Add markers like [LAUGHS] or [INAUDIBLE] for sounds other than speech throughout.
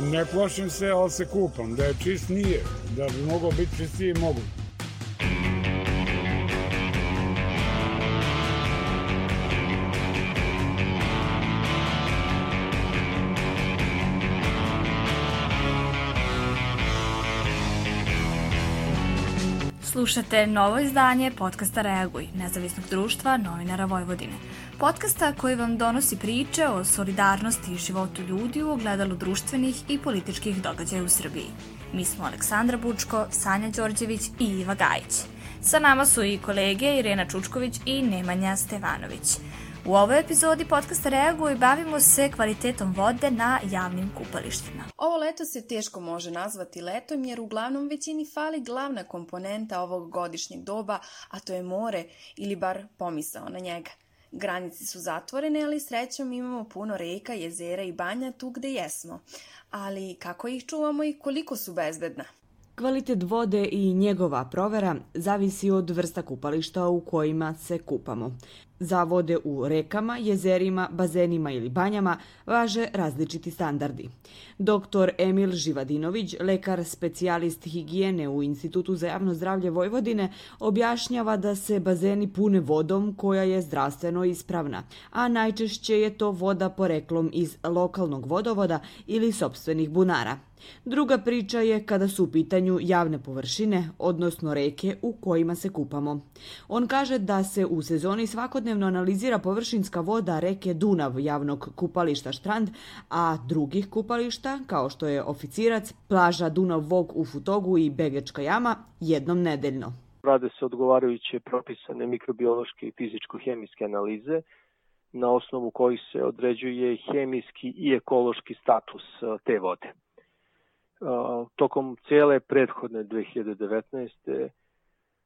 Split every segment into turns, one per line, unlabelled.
Ne plašim se, ali se kupam. Da je čist nije. Da bi mogao biti čistiji, mogu.
Slušate novo izdanje podcasta Reaguj, nezavisnog društva novinara Vojvodine. Podcasta koji vam donosi priče o solidarnosti i životu ljudi u ogledalu društvenih i političkih događaja u Srbiji. Mi smo Aleksandra Bučko, Sanja Đorđević i Iva Gajić. Sa nama su i kolege Irena Čučković i Nemanja Stevanović. U ovoj epizodi podcasta Reaguj bavimo se kvalitetom vode na javnim kupalištima.
Ovo leto se teško može nazvati letom jer uglavnom većini fali glavna komponenta ovog godišnjeg doba, a to je more ili bar pomisao na njega. Granice su zatvorene, ali srećom imamo puno reka, jezera i banja tu gde jesmo. Ali kako ih čuvamo i koliko su bezbedna?
Kvalitet vode i njegova provera zavisi od vrsta kupališta u kojima se kupamo. Za vode u rekama, jezerima, bazenima ili banjama važe različiti standardi. Dr. Emil Živadinović, lekar specijalist higijene u Institutu za javno zdravlje Vojvodine, objašnjava da se bazeni pune vodom koja je zdravstveno ispravna, a najčešće je to voda poreklom iz lokalnog vodovoda ili sobstvenih bunara. Druga priča je kada su u pitanju javne površine, odnosno reke u kojima se kupamo. On kaže da se u sezoni svakodnevno analizira površinska voda reke Dunav javnog kupališta Štrand, a drugih kupališta, kao što je Oficirac, plaža Dunav Vog u Futogu i Begečka jama, jednom nedeljno.
Rade se odgovarajuće propisane mikrobiološke i fizičko-hemijske analize, na osnovu kojih se određuje hemijski i ekološki status te vode tokom cele prethodne 2019.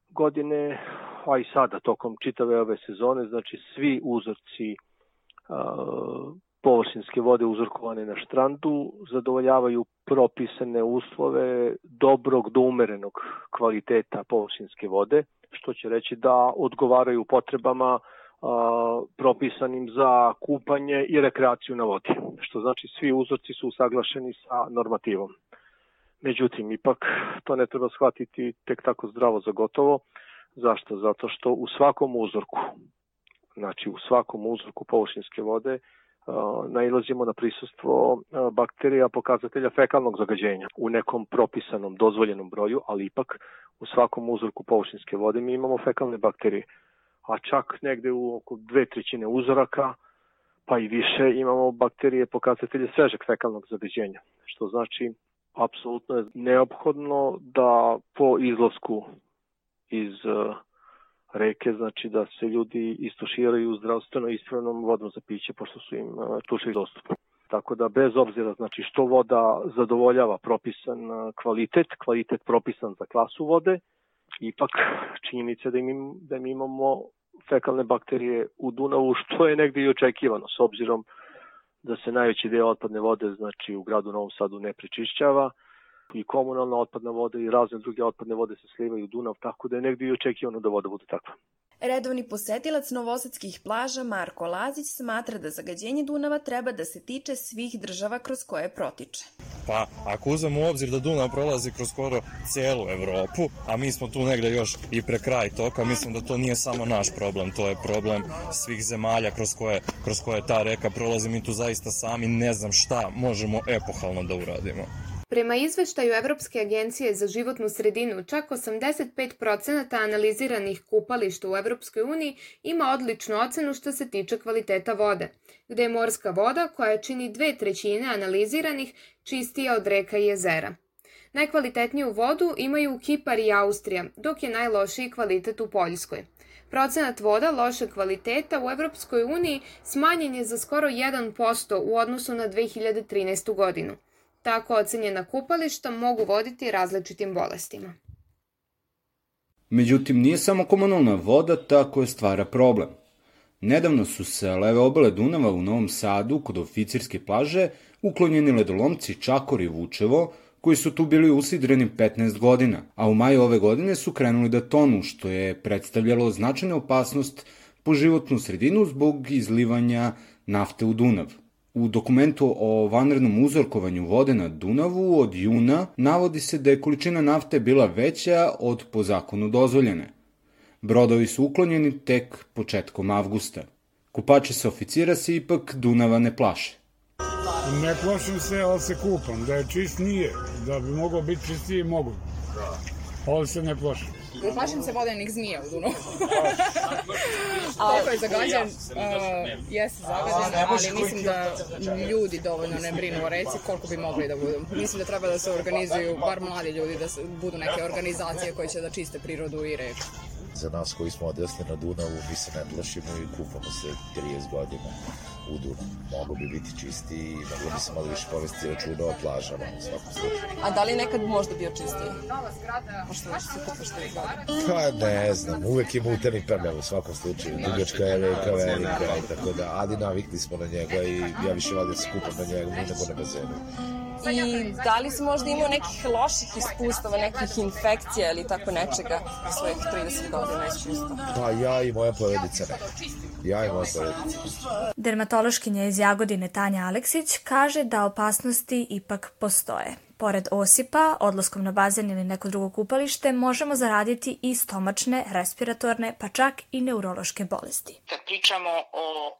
godine, a i sada tokom čitave ove sezone, znači svi uzorci površinske vode uzorkovane na štrandu zadovoljavaju propisane uslove dobrog do umerenog kvaliteta površinske vode, što će reći da odgovaraju potrebama a, propisanim za kupanje i rekreaciju na vodi, što znači svi uzorci su usaglašeni sa normativom. Međutim, ipak to ne treba shvatiti tek tako zdravo za gotovo. Zašto? Zato što u svakom uzorku, znači u svakom uzorku površinske vode, nailazimo na prisustvo bakterija pokazatelja fekalnog zagađenja u nekom propisanom, dozvoljenom broju, ali ipak u svakom uzorku površinske vode mi imamo fekalne bakterije. A čak negde u oko dve trećine uzoraka, pa i više, imamo bakterije pokazatelje svežeg fekalnog zagađenja, što znači apsolutno je neophodno da po izlasku iz uh, reke, znači da se ljudi istuširaju zdravstveno ispravnom vodom za piće, pošto su im uh, tuševi dostupni. Tako da bez obzira znači što voda zadovoljava propisan uh, kvalitet, kvalitet propisan za klasu vode, ipak činjenica da, im, da imamo fekalne bakterije u Dunavu, što je negde i očekivano, s obzirom da se najveći deo otpadne vode znači u gradu Novom Sadu ne prečišćava i komunalna otpadna voda i razne druge otpadne vode se slivaju u Dunav, tako da je negdje i očekivano da voda bude takva.
Redovni posetilac novosadskih plaža Marko Lazić smatra da zagađenje Dunava treba da se tiče svih država kroz koje protiče.
Pa, ako uzmemo u obzir da Dunav prolazi kroz skoro celu Evropu, a mi smo tu negde još i pre kraj toka, mislim da to nije samo naš problem, to je problem svih zemalja kroz koje, kroz koje ta reka prolazi, mi tu zaista sami ne znam šta možemo epohalno da uradimo.
Prema izveštaju Evropske agencije za životnu sredinu, čak 85% analiziranih kupališta u Evropskoj uniji ima odličnu ocenu što se tiče kvaliteta vode, gde je morska voda, koja čini dve trećine analiziranih, čistija od reka i jezera. Najkvalitetniju vodu imaju Kipar i Austrija, dok je najlošiji kvalitet u Poljskoj. Procenat voda loše kvaliteta u Evropskoj uniji smanjen je za skoro 1% u odnosu na 2013. godinu – Tako ocenjena kupališta mogu voditi različitim bolestima.
Međutim, nije samo komunalna voda ta koja stvara problem. Nedavno su se leve obale Dunava u Novom Sadu kod oficirske plaže uklonjeni ledolomci Čakor i Vučevo, koji su tu bili usidreni 15 godina, a u maju ove godine su krenuli da tonu, što je predstavljalo značajnu opasnost po životnu sredinu zbog izlivanja nafte u Dunav. U dokumentu o vanrednom uzorkovanju vode na Dunavu od juna navodi se da je količina nafte bila veća od po zakonu dozvoljene. Brodovi su uklonjeni tek početkom avgusta. Kupači sa oficira se ipak Dunava ne plaše.
Ne plašim se, ali se kupam. Da je čist nije. Da bi mogao biti čistiji, mogu. Ali se ne plašim.
Plašim se vodenih zmija u Dunavu. [LAUGHS] Koliko je zagađen, uh, jeste zagađen, ali mislim da ljudi dovoljno ne brinu o reci koliko bi mogli da budu. Mislim da treba da se organizuju, bar mladi ljudi, da se, budu neke organizacije koje će da čiste prirodu i reku.
Za nas koji smo odrasli na Dunavu, mi se ne plašimo i kupamo se 30 godina u Dunavu. Mogu bi biti čisti i moglo bi se malo više povesti računa o plažama u svakom slučaju.
A da li nekad možda bio čistiji? Nova zgrada. Pa što se kupaš te godine?
Pa ne znam, uvek je mutani perljav u svakom slučaju. Dugačka je velika i tako da, ali navikli smo na njega i ja više valjda se kupam na njega nego na bazenu.
I da li si možda imao nekih loših iskustava, nekih infekcija ili tako nečega u svojih 30 godina iskustva?
Pa ja i moja porodica ne. Ja i moja porodica.
Dermatološkinja iz Jagodine Tanja Aleksić kaže da opasnosti ipak postoje. Pored osipa, odlaskom na bazen ili neko drugo kupalište, možemo zaraditi i stomačne, respiratorne, pa čak i neurološke bolesti.
Kad pričamo o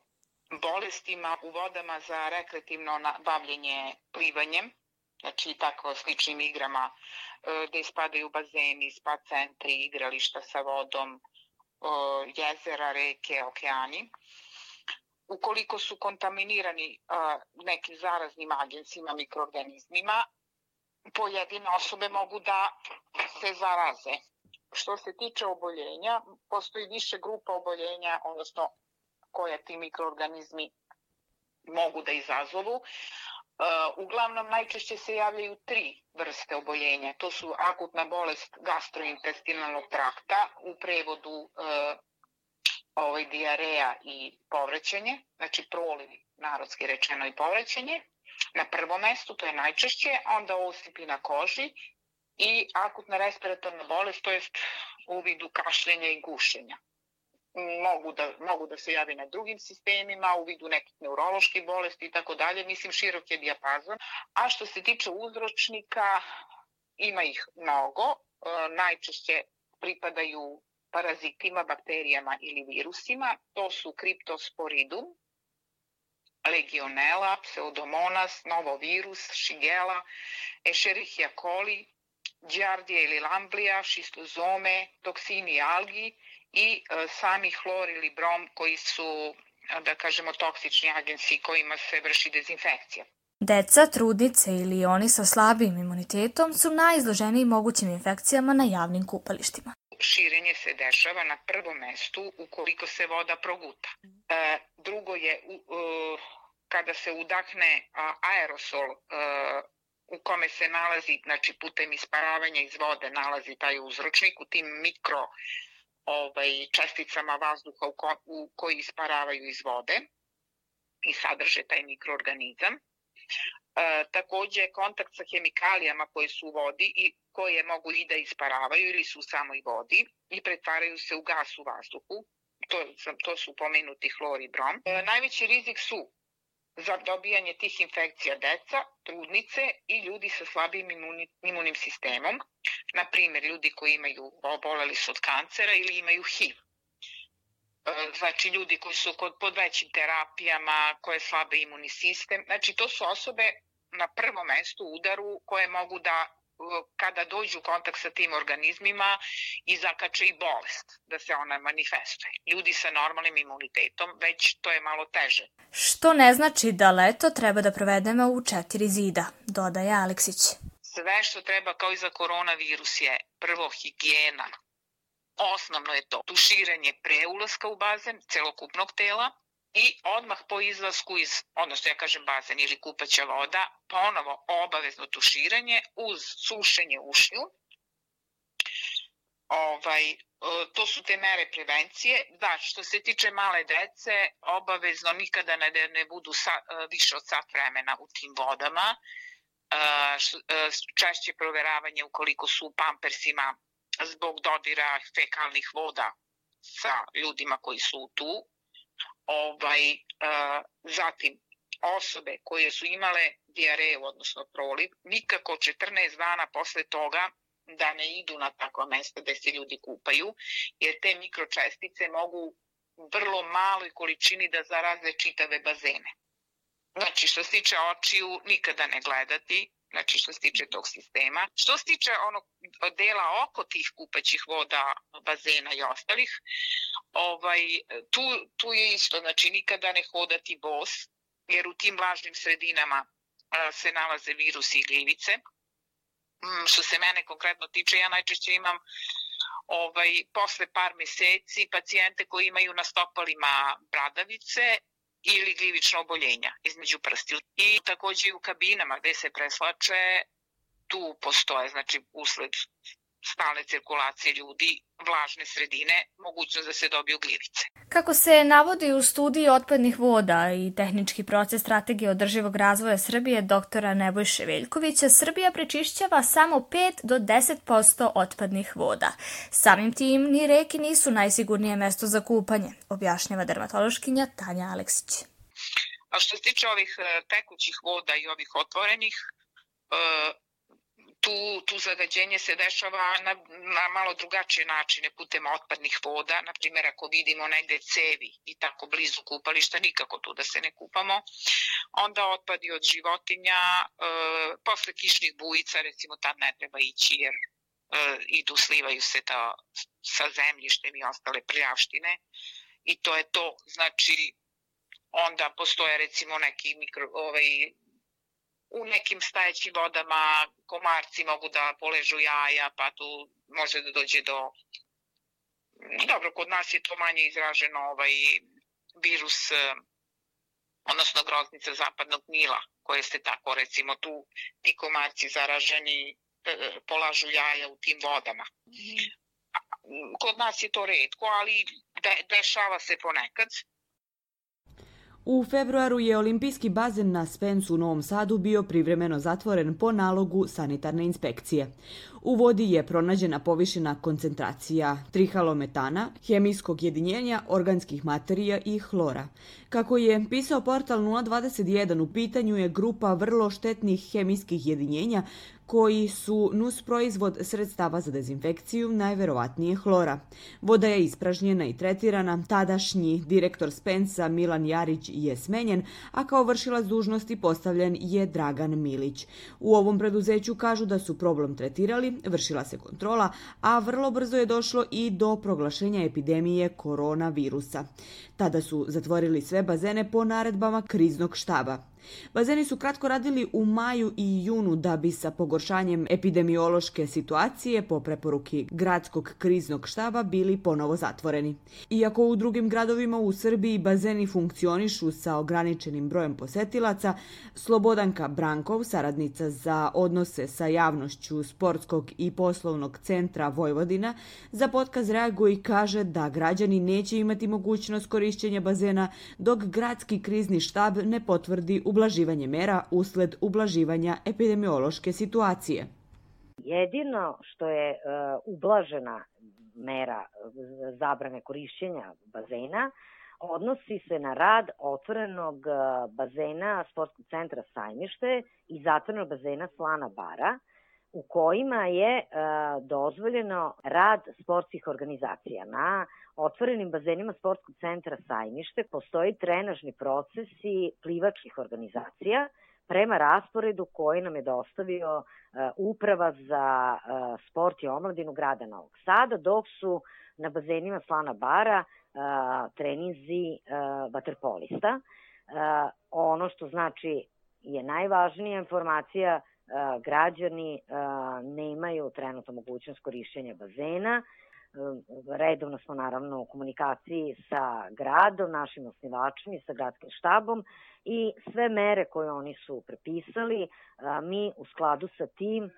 bolestima u vodama za rekreativno bavljenje plivanjem, znači tako sličnim igrama gde ispadaju bazeni, spa centri, igrališta sa vodom, jezera, reke, okeani. Ukoliko su kontaminirani nekim zaraznim agensima, mikroorganizmima, pojedine osobe mogu da se zaraze. Što se tiče oboljenja, postoji više grupa oboljenja, odnosno koje ti mikroorganizmi mogu da izazovu. Uglavnom najčešće se javljaju tri vrste oboljenja. To su akutna bolest gastrointestinalnog trakta, u prevodu ovaj, diareja i povrećenje, znači proliv, narodski rečeno i povrećenje. Na prvom mestu, to je najčešće, onda osipi na koži i akutna respiratorna bolest, to jest u vidu kašljenja i gušenja mogu da, mogu da se javi na drugim sistemima, u vidu nekih neuroloških bolesti i tako dalje, mislim širok je dijapazon. A što se tiče uzročnika, ima ih mnogo, e, najčešće pripadaju parazitima, bakterijama ili virusima, to su kriptosporidum, legionela, pseudomonas, novovirus, šigela, escherichia coli, giardia ili lamblija, šistozome, toksini algi, i e, sami hlor ili brom koji su da kažemo toksični agensi kojima se vrši dezinfekcija.
Deca, trudnice ili oni sa slabijim imunitetom su najizloženiji mogućim infekcijama na javnim kupalištima.
Širenje se dešava na prvom mestu ukoliko se voda proguta. E, drugo je u, e, kada se udahne aerosol e, u kome se nalazi, znači putem isparavanja iz vode nalazi taj uzročnik u tim mikro ovaj, česticama vazduha u, ko, u koji isparavaju iz vode i sadrže taj mikroorganizam. E, takođe, kontakt sa hemikalijama koje su u vodi i koje mogu i da isparavaju ili su u samoj vodi i pretvaraju se u gas u vazduhu. To, to su pomenuti hlor i brom. E, najveći rizik su za dobijanje tih infekcija deca, trudnice i ljudi sa slabim imunim sistemom, na primjer ljudi koji imaju oboleli su od kancera ili imaju HIV. E, znači ljudi koji su kod, pod većim terapijama, koje slabe imunni sistem. Znači to su osobe na prvom mestu udaru koje mogu da kada dođu u kontakt sa tim organizmima i zakače i bolest, da se ona manifestuje. Ljudi sa normalnim imunitetom, već to je malo teže.
Što ne znači da leto treba da provedemo u četiri zida, dodaje Aleksić.
Sve što treba kao i za koronavirus je prvo higijena, osnovno je to tuširanje pre ulaska u bazen celokupnog tela, i odmah po izlasku iz, odnosno ja kažem bazen ili kupaća voda, ponovo obavezno tuširanje uz sušenje ušnju. Ovaj, e, to su te mere prevencije. Da, što se tiče male dece, obavezno nikada ne, ne budu sa, e, više od sat vremena u tim vodama. Češće proveravanje ukoliko su u pampersima zbog dodira fekalnih voda sa ljudima koji su tu Ovaj, zatim, osobe koje su imale diareju, odnosno proliv, nikako 14 dana posle toga da ne idu na takva mesta gde se ljudi kupaju, jer te mikročestice mogu vrlo maloj količini da zaraze čitave bazene. Znači, što se tiče očiju, nikada ne gledati, znači što se tiče tog sistema. Što se tiče onog dela oko tih kupaćih voda, bazena i ostalih, ovaj, tu, tu je isto, znači nikada ne hodati bos, jer u tim vlažnim sredinama se nalaze virusi i gljivice. Mm, što se mene konkretno tiče, ja najčešće imam ovaj, posle par meseci pacijente koji imaju na stopalima bradavice ili gljivično oboljenja između prstiju. I takođe i u kabinama gde se preslače, tu postoje, znači usled stalne cirkulacije ljudi, vlažne sredine, mogućnost da se dobiju gljivice.
Kako se navodi u studiji otpadnih voda i tehnički proces strategije održivog razvoja Srbije doktora Nebojše Veljkovića, Srbija prečišćava samo 5 do 10% otpadnih voda. Samim tim ni reke nisu najsigurnije mesto za kupanje, objašnjava dermatološkinja Tanja Aleksić.
A što se tiče ovih e, tekućih voda i ovih otvorenih, e, tu, tu zagađenje se dešava na, na malo drugačije načine putem otpadnih voda, na primjer ako vidimo negde cevi i tako blizu kupališta, nikako tu da se ne kupamo, onda otpadi od životinja, e, posle kišnih bujica recimo tam ne treba ići jer e, idu, slivaju se ta, sa zemljištem i ostale prljavštine. I to je to, znači onda postoje recimo neki mikro, ovaj, u nekim stajećim vodama komarci mogu da poležu jaja, pa tu može da dođe do... Dobro, kod nas je to manje izraženo ovaj virus, odnosno groznica zapadnog Nila, koje ste tako, recimo, tu ti komarci zaraženi e, polažu jaja u tim vodama. Kod nas je to redko, ali de, dešava se ponekad.
U februaru je olimpijski bazen na Spensu u Novom Sadu bio privremeno zatvoren po nalogu sanitarne inspekcije. U vodi je pronađena povišena koncentracija trihalometana, hemijskog jedinjenja, organskih materija i hlora. Kako je pisao portal 021, u pitanju je grupa vrlo štetnih hemijskih jedinjenja koji su nus proizvod sredstava za dezinfekciju, najverovatnije hlora. Voda je ispražnjena i tretirana, tadašnji direktor Spensa Milan Jarić je smenjen, a kao vršilac dužnosti postavljen je Dragan Milić. U ovom preduzeću kažu da su problem tretirali, vršila se kontrola, a vrlo brzo je došlo i do proglašenja epidemije koronavirusa. Tada su zatvorili sve bazene po naredbama kriznog štaba. Bazeni su kratko radili u maju i junu da bi sa pogoršanjem epidemiološke situacije po preporuki gradskog kriznog štaba bili ponovo zatvoreni. Iako u drugim gradovima u Srbiji bazeni funkcionišu sa ograničenim brojem posetilaca, Slobodanka Brankov, saradnica za odnose sa javnošću Sportskog i poslovnog centra Vojvodina, za potkaz reaguje i kaže da građani neće imati mogućnost korišćenja bazena dok gradski krizni štab ne potvrdi ublaživanje mera usled ublaživanja epidemiološke situacije.
Jedino što je uh, ublažena mera zabrane korišćenja bazena odnosi se na rad otvorenog e, bazena Sportskog centra Sajmište i zatvorenog bazena Slana Bara, u kojima je e, dozvoljeno rad sportskih organizacija. Na otvorenim bazenima sportskog centra Sajmište postoji trenažni procesi plivačkih organizacija prema rasporedu koji nam je dostavio uh, uprava za uh, sport i omladinu grada Novog Sada, dok su na bazenima Slana Bara uh, treninzi uh, vaterpolista. Uh, ono što znači je najvažnija informacija, građani nemaju trenutno mogućnost korišćenja bazena, redovno smo naravno u komunikaciji sa gradom, našim osnivačima i sa gradskim štabom i sve mere koje oni su prepisali, mi u skladu sa tim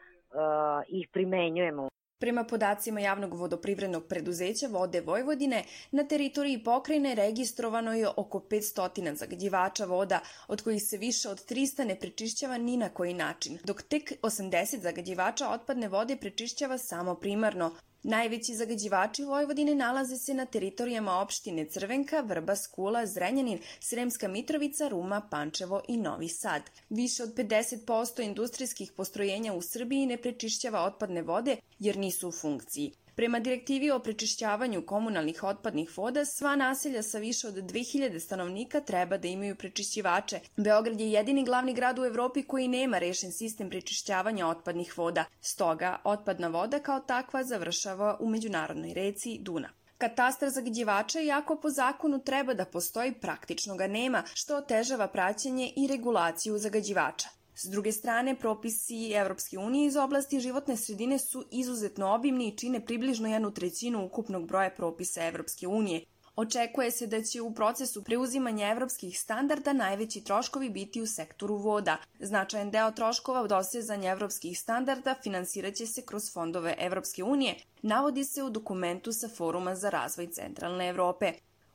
ih primenjujemo.
Prema podacima javnog vodoprivrednog preduzeća Vode Vojvodine, na teritoriji pokrajine registrovano je oko 500 zagađivača voda, od kojih se više od 300 ne prečišćava ni na koji način, dok tek 80 zagađivača otpadne vode prečišćava samo primarno, Najveći zagađivači Vojvodine nalaze se na teritorijama opštine Crvenka, Vrba, Skula, Zrenjanin, Sremska Mitrovica, Ruma, Pančevo i Novi Sad. Više od 50% industrijskih postrojenja u Srbiji ne prečišćava otpadne vode jer nisu u funkciji. Prema direktivi o prečišćavanju komunalnih otpadnih voda, sva naselja sa više od 2000 stanovnika treba da imaju prečišćivače. Beograd je jedini glavni grad u Evropi koji nema rešen sistem prečišćavanja otpadnih voda. Stoga, otpadna voda kao takva završava u međunarodnoj reci Duna. Katastar zagađivača, iako po zakonu treba da postoji, praktično ga nema, što otežava praćenje i regulaciju zagađivača. S druge strane, propisi Evropske unije iz oblasti životne sredine su izuzetno obimni i čine približno jednu trećinu ukupnog broja propisa Evropske unije. Očekuje se da će u procesu preuzimanja evropskih standarda najveći troškovi biti u sektoru voda. Značajan deo troškova u dosezanja evropskih standarda finansiraće se kroz fondove Evropske unije, navodi se u dokumentu sa Foruma za razvoj Centralne Evrope.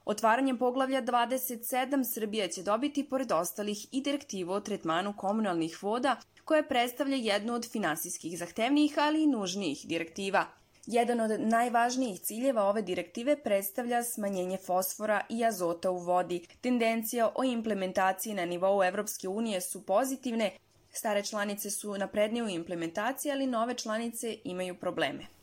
Otvaranjem poglavlja 27 Srbija će dobiti, pored ostalih, i direktivu o tretmanu komunalnih voda, koja predstavlja jednu od finansijskih zahtevnijih, ali i nužnijih direktiva. Jedan od najvažnijih ciljeva ove direktive predstavlja smanjenje fosfora i azota u vodi. Tendencija o implementaciji na nivou Evropske unije su pozitivne, stare članice su naprednije u implementaciji, ali nove članice imaju probleme.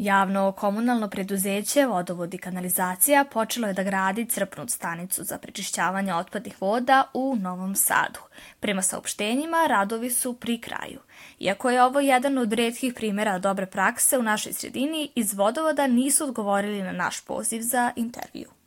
Javno komunalno preduzeće Vodovod i kanalizacija počelo je da gradi crpnu stanicu za prečišćavanje otpadnih voda u Novom Sadu. Prema saopštenjima, radovi su pri kraju. Iako je ovo jedan od redkih primjera dobre prakse u našoj sredini, iz Vodovoda nisu odgovorili na naš poziv za intervju.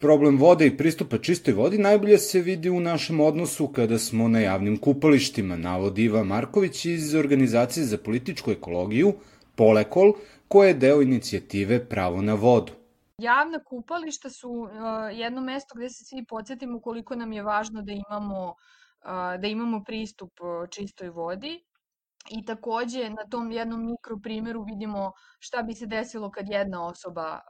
Problem vode i pristupa čistoj vodi najbolje se vidi u našem odnosu kada smo na javnim kupalištima, navodi Iva Marković iz Organizacije za političku ekologiju, Polekol, koja je deo inicijative Pravo na vodu.
Javna kupališta su uh, jedno mesto gde se svi podsjetimo koliko nam je važno da imamo, uh, da imamo pristup uh, čistoj vodi I takođe na tom jednom mikro primjeru vidimo šta bi se desilo kad jedna osoba uh,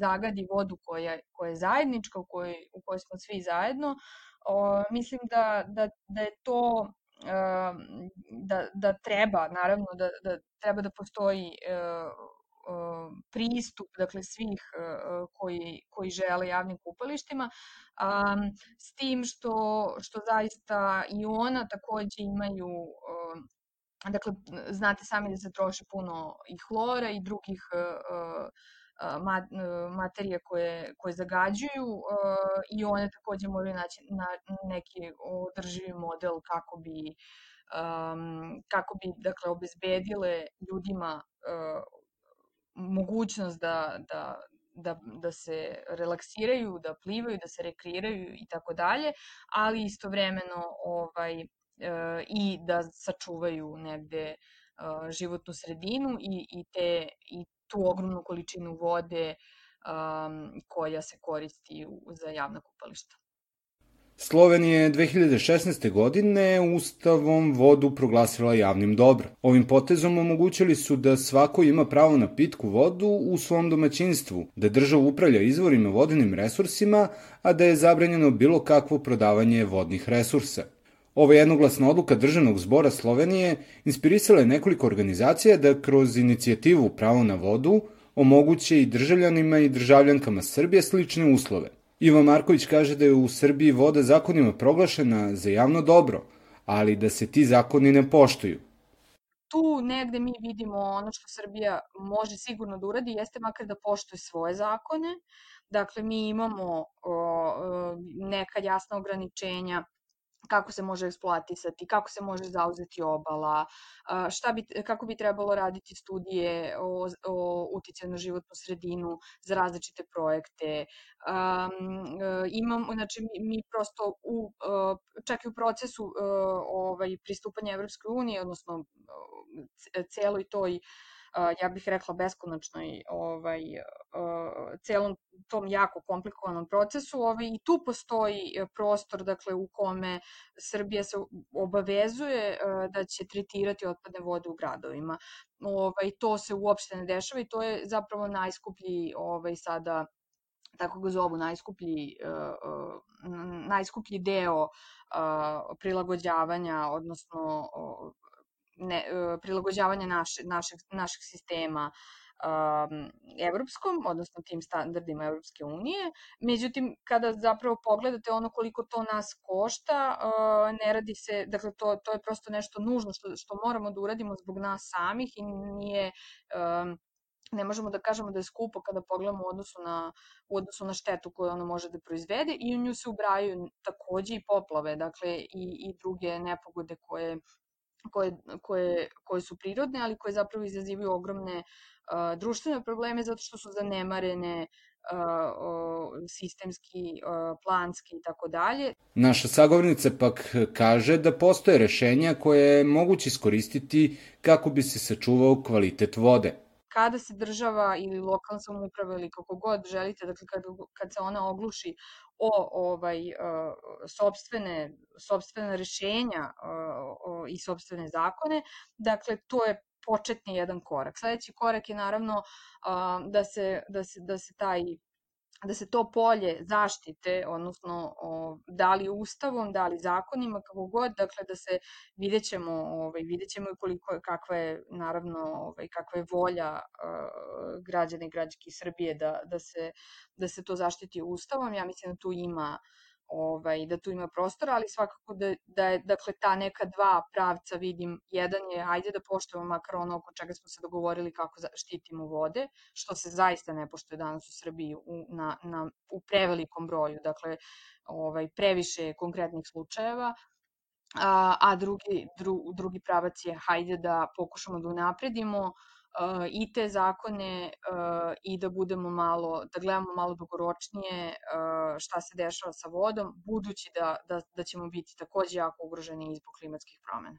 zagadi vodu koja, koja je zajednička, u kojoj, u kojoj smo svi zajedno. Uh, mislim da, da, da je to uh, da, da treba, naravno, da, da treba da postoji uh, pristup dakle svih koji koji žele javnim kupalištima um, s tim što što zaista i ona takođe imaju Dakle, znate sami da se troši puno i hlora i drugih uh, materija koje, koje zagađuju i one takođe moraju naći na neki održivi model kako bi kako bi dakle obezbedile ljudima mogućnost da, da, da, da se relaksiraju, da plivaju, da se rekreiraju i tako dalje, ali istovremeno ovaj i da sačuvaju negde životnu sredinu i, i, te, i tu ogromnu količinu vode um, koja se koristi u, za javna kupališta.
Slovenija je 2016. godine ustavom vodu proglasila javnim dobrom. Ovim potezom omogućili su da svako ima pravo na pitku vodu u svom domaćinstvu, da država upravlja izvorima vodenim resursima, a da je zabranjeno bilo kakvo prodavanje vodnih resursa. Ova jednoglasna odluka Državnog zbora Slovenije inspirisala je nekoliko organizacija da kroz inicijativu Pravo na vodu omoguće i državljanima i državljankama Srbije slične uslove. Iva Marković kaže da je u Srbiji voda zakonima proglašena za javno dobro, ali da se ti zakoni ne poštuju.
Tu negde mi vidimo ono što Srbija može sigurno da uradi, jeste makar da poštuje svoje zakone. Dakle, mi imamo o, neka jasna ograničenja kako se može eksploatisati, kako se može zauzeti obala, šta bi, kako bi trebalo raditi studije o, o uticaju na životnu sredinu za različite projekte. Um, imam, znači, mi, prosto u, čak i u procesu ovaj, pristupanja Evropskoj unije, odnosno celoj toj ja bih rekla beskonačnoj ovaj, celom tom jako komplikovanom procesu ovaj, i tu postoji e, prostor dakle, u kome Srbija se obavezuje e, da će tretirati otpadne vode u gradovima. Ovaj, to se uopšte ne dešava i to je zapravo najskuplji ovaj, sada tako ga zovu, najskuplji, najskuplji deo prilagođavanja, odnosno ne, prilagođavanja naše, našeg, našeg sistema um, evropskom, odnosno tim standardima Evropske unije. Međutim, kada zapravo pogledate ono koliko to nas košta, uh, ne radi se, dakle to, to je prosto nešto nužno što, što moramo da uradimo zbog nas samih i nije um, ne možemo da kažemo da je skupo kada pogledamo u odnosu na, u odnosu na štetu koju ono može da proizvede i u nju se ubrajaju takođe i poplave, dakle i, i druge nepogode koje koje, koje, koje su prirodne, ali koje zapravo izazivaju ogromne uh, društvene probleme zato što su zanemarene uh, sistemski, uh, planski i tako dalje.
Naša sagovornica pak kaže da postoje rešenja koje je moguće iskoristiti kako bi se sačuvao kvalitet vode
kada se država ili lokalna samouprava ili kako god želite, dakle kad, kad se ona ogluši o ovaj uh, sobstvene sobstvene rešenja uh, i sobstvene zakone, dakle to je početni jedan korak. Sledeći korak je naravno da se da se da se taj da se to polje zaštite, odnosno o, da li ustavom, da li zakonima, kako god, dakle da se vidjet ćemo, ovaj, vidjet ćemo koliko je, kakva je, naravno, ovaj, kakva je volja uh, građana i građanki Srbije da, da, se, da se to zaštiti ustavom. Ja mislim da tu ima uh, ovaj, da tu ima prostora, ali svakako da, da je dakle, ta neka dva pravca vidim. Jedan je, ajde da poštujemo makar ono oko čega smo se dogovorili kako štitimo vode, što se zaista ne poštuje danas u Srbiji u, na, na, u prevelikom broju, dakle, ovaj, previše konkretnih slučajeva, a, a drugi, dru, drugi pravac je hajde da pokušamo da unapredimo uh, i te zakone uh, i da budemo malo, da gledamo malo dugoročnije uh, šta se dešava sa vodom, budući da, da, da ćemo biti takođe jako ugroženi zbog klimatskih promena.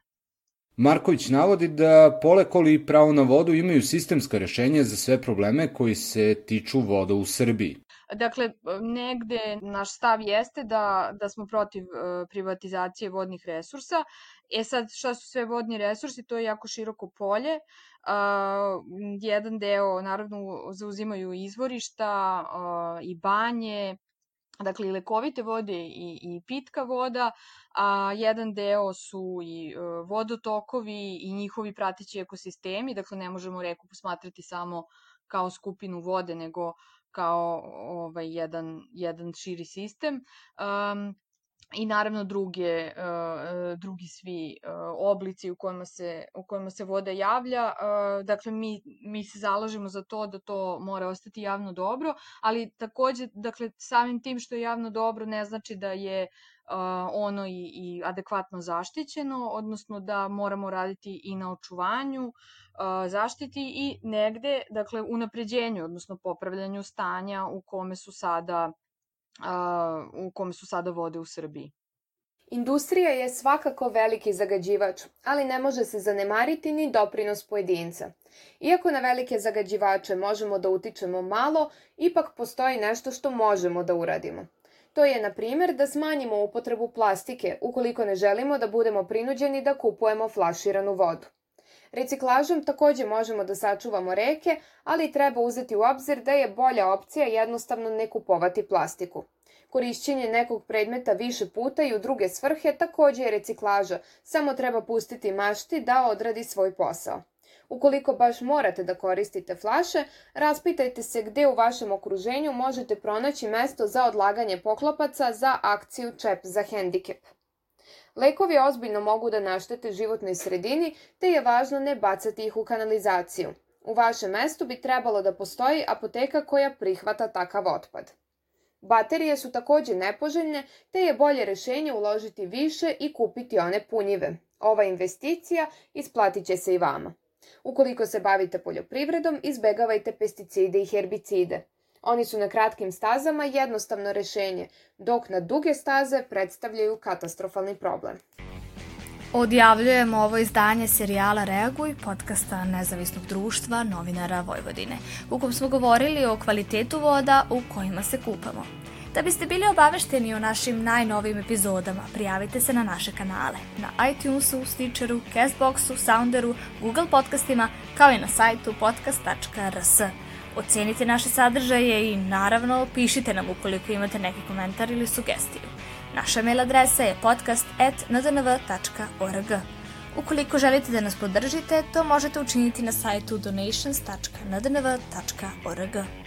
Marković navodi da Polekoli i pravo na vodu imaju sistemska rešenja za sve probleme koji se tiču voda u Srbiji.
Dakle, negde naš stav jeste da, da smo protiv uh, privatizacije vodnih resursa. E sad, šta su sve vodni resursi? To je jako široko polje. Uh, jedan deo, naravno, zauzimaju izvorišta uh, i banje, dakle i lekovite vode i, i pitka voda, a jedan deo su i uh, vodotokovi i njihovi pratići ekosistemi, dakle ne možemo reku posmatrati samo kao skupinu vode, nego kao ovaj jedan jedan širi sistem. Um, i naravno druge uh, drugi svi uh, oblici u kojima se u kojima se voda javlja dakle mi mi se zalažemo za to da to mora ostati javno dobro ali takođe dakle samim tim što je javno dobro ne znači da je ono i, i adekvatno zaštićeno, odnosno da moramo raditi i na očuvanju, zaštiti i negde, dakle, unapređenju, odnosno popravljanju stanja u kome su sada u kome su sada vode u Srbiji.
Industrija je svakako veliki zagađivač, ali ne može se zanemariti ni doprinos pojedinca. Iako na velike zagađivače možemo da utičemo malo, ipak postoji nešto što možemo da uradimo. To je, na primjer, da smanjimo upotrebu plastike ukoliko ne želimo da budemo prinuđeni da kupujemo flaširanu vodu. Reciklažom takođe možemo da sačuvamo reke, ali treba uzeti u obzir da je bolja opcija jednostavno ne kupovati plastiku. Korišćenje nekog predmeta više puta i u druge svrhe takođe je reciklaža, samo treba pustiti mašti da odradi svoj posao. Ukoliko baš morate da koristite flaše, raspitajte se gde u vašem okruženju možete pronaći mesto za odlaganje poklopaca za akciju Čep za hendikep. Lekovi ozbiljno mogu da naštete životnoj sredini, te je važno ne bacati ih u kanalizaciju. U vašem mestu bi trebalo da postoji apoteka koja prihvata takav otpad. Baterije su takođe nepoželjne, te je bolje rešenje uložiti više i kupiti one punjive. Ova investicija isplatit će se i vama. Ukoliko se bavite poljoprivredom, izbegavajte pesticide i herbicide. Oni su na kratkim stazama jednostavno rešenje, dok na duge staze predstavljaju katastrofalni problem.
Odjavljujemo ovo izdanje serijala Reaguj, podcasta Nezavisnog društva novinara Vojvodine, u kom smo govorili o kvalitetu voda u kojima se kupamo. Da biste bili obavešteni o našim najnovim epizodama, prijavite se na naše kanale na iTunesu, Stitcheru, Castboxu, Sounderu, Google podcastima, kao i na sajtu podcast.rs. Ocenite naše sadržaje i naravno pišite nam ukoliko imate neki komentar ili sugestiju. Naša mail adresa je podcast.ndnv.org. Ukoliko želite da nas podržite, to možete učiniti na sajtu donations.ndnv.org.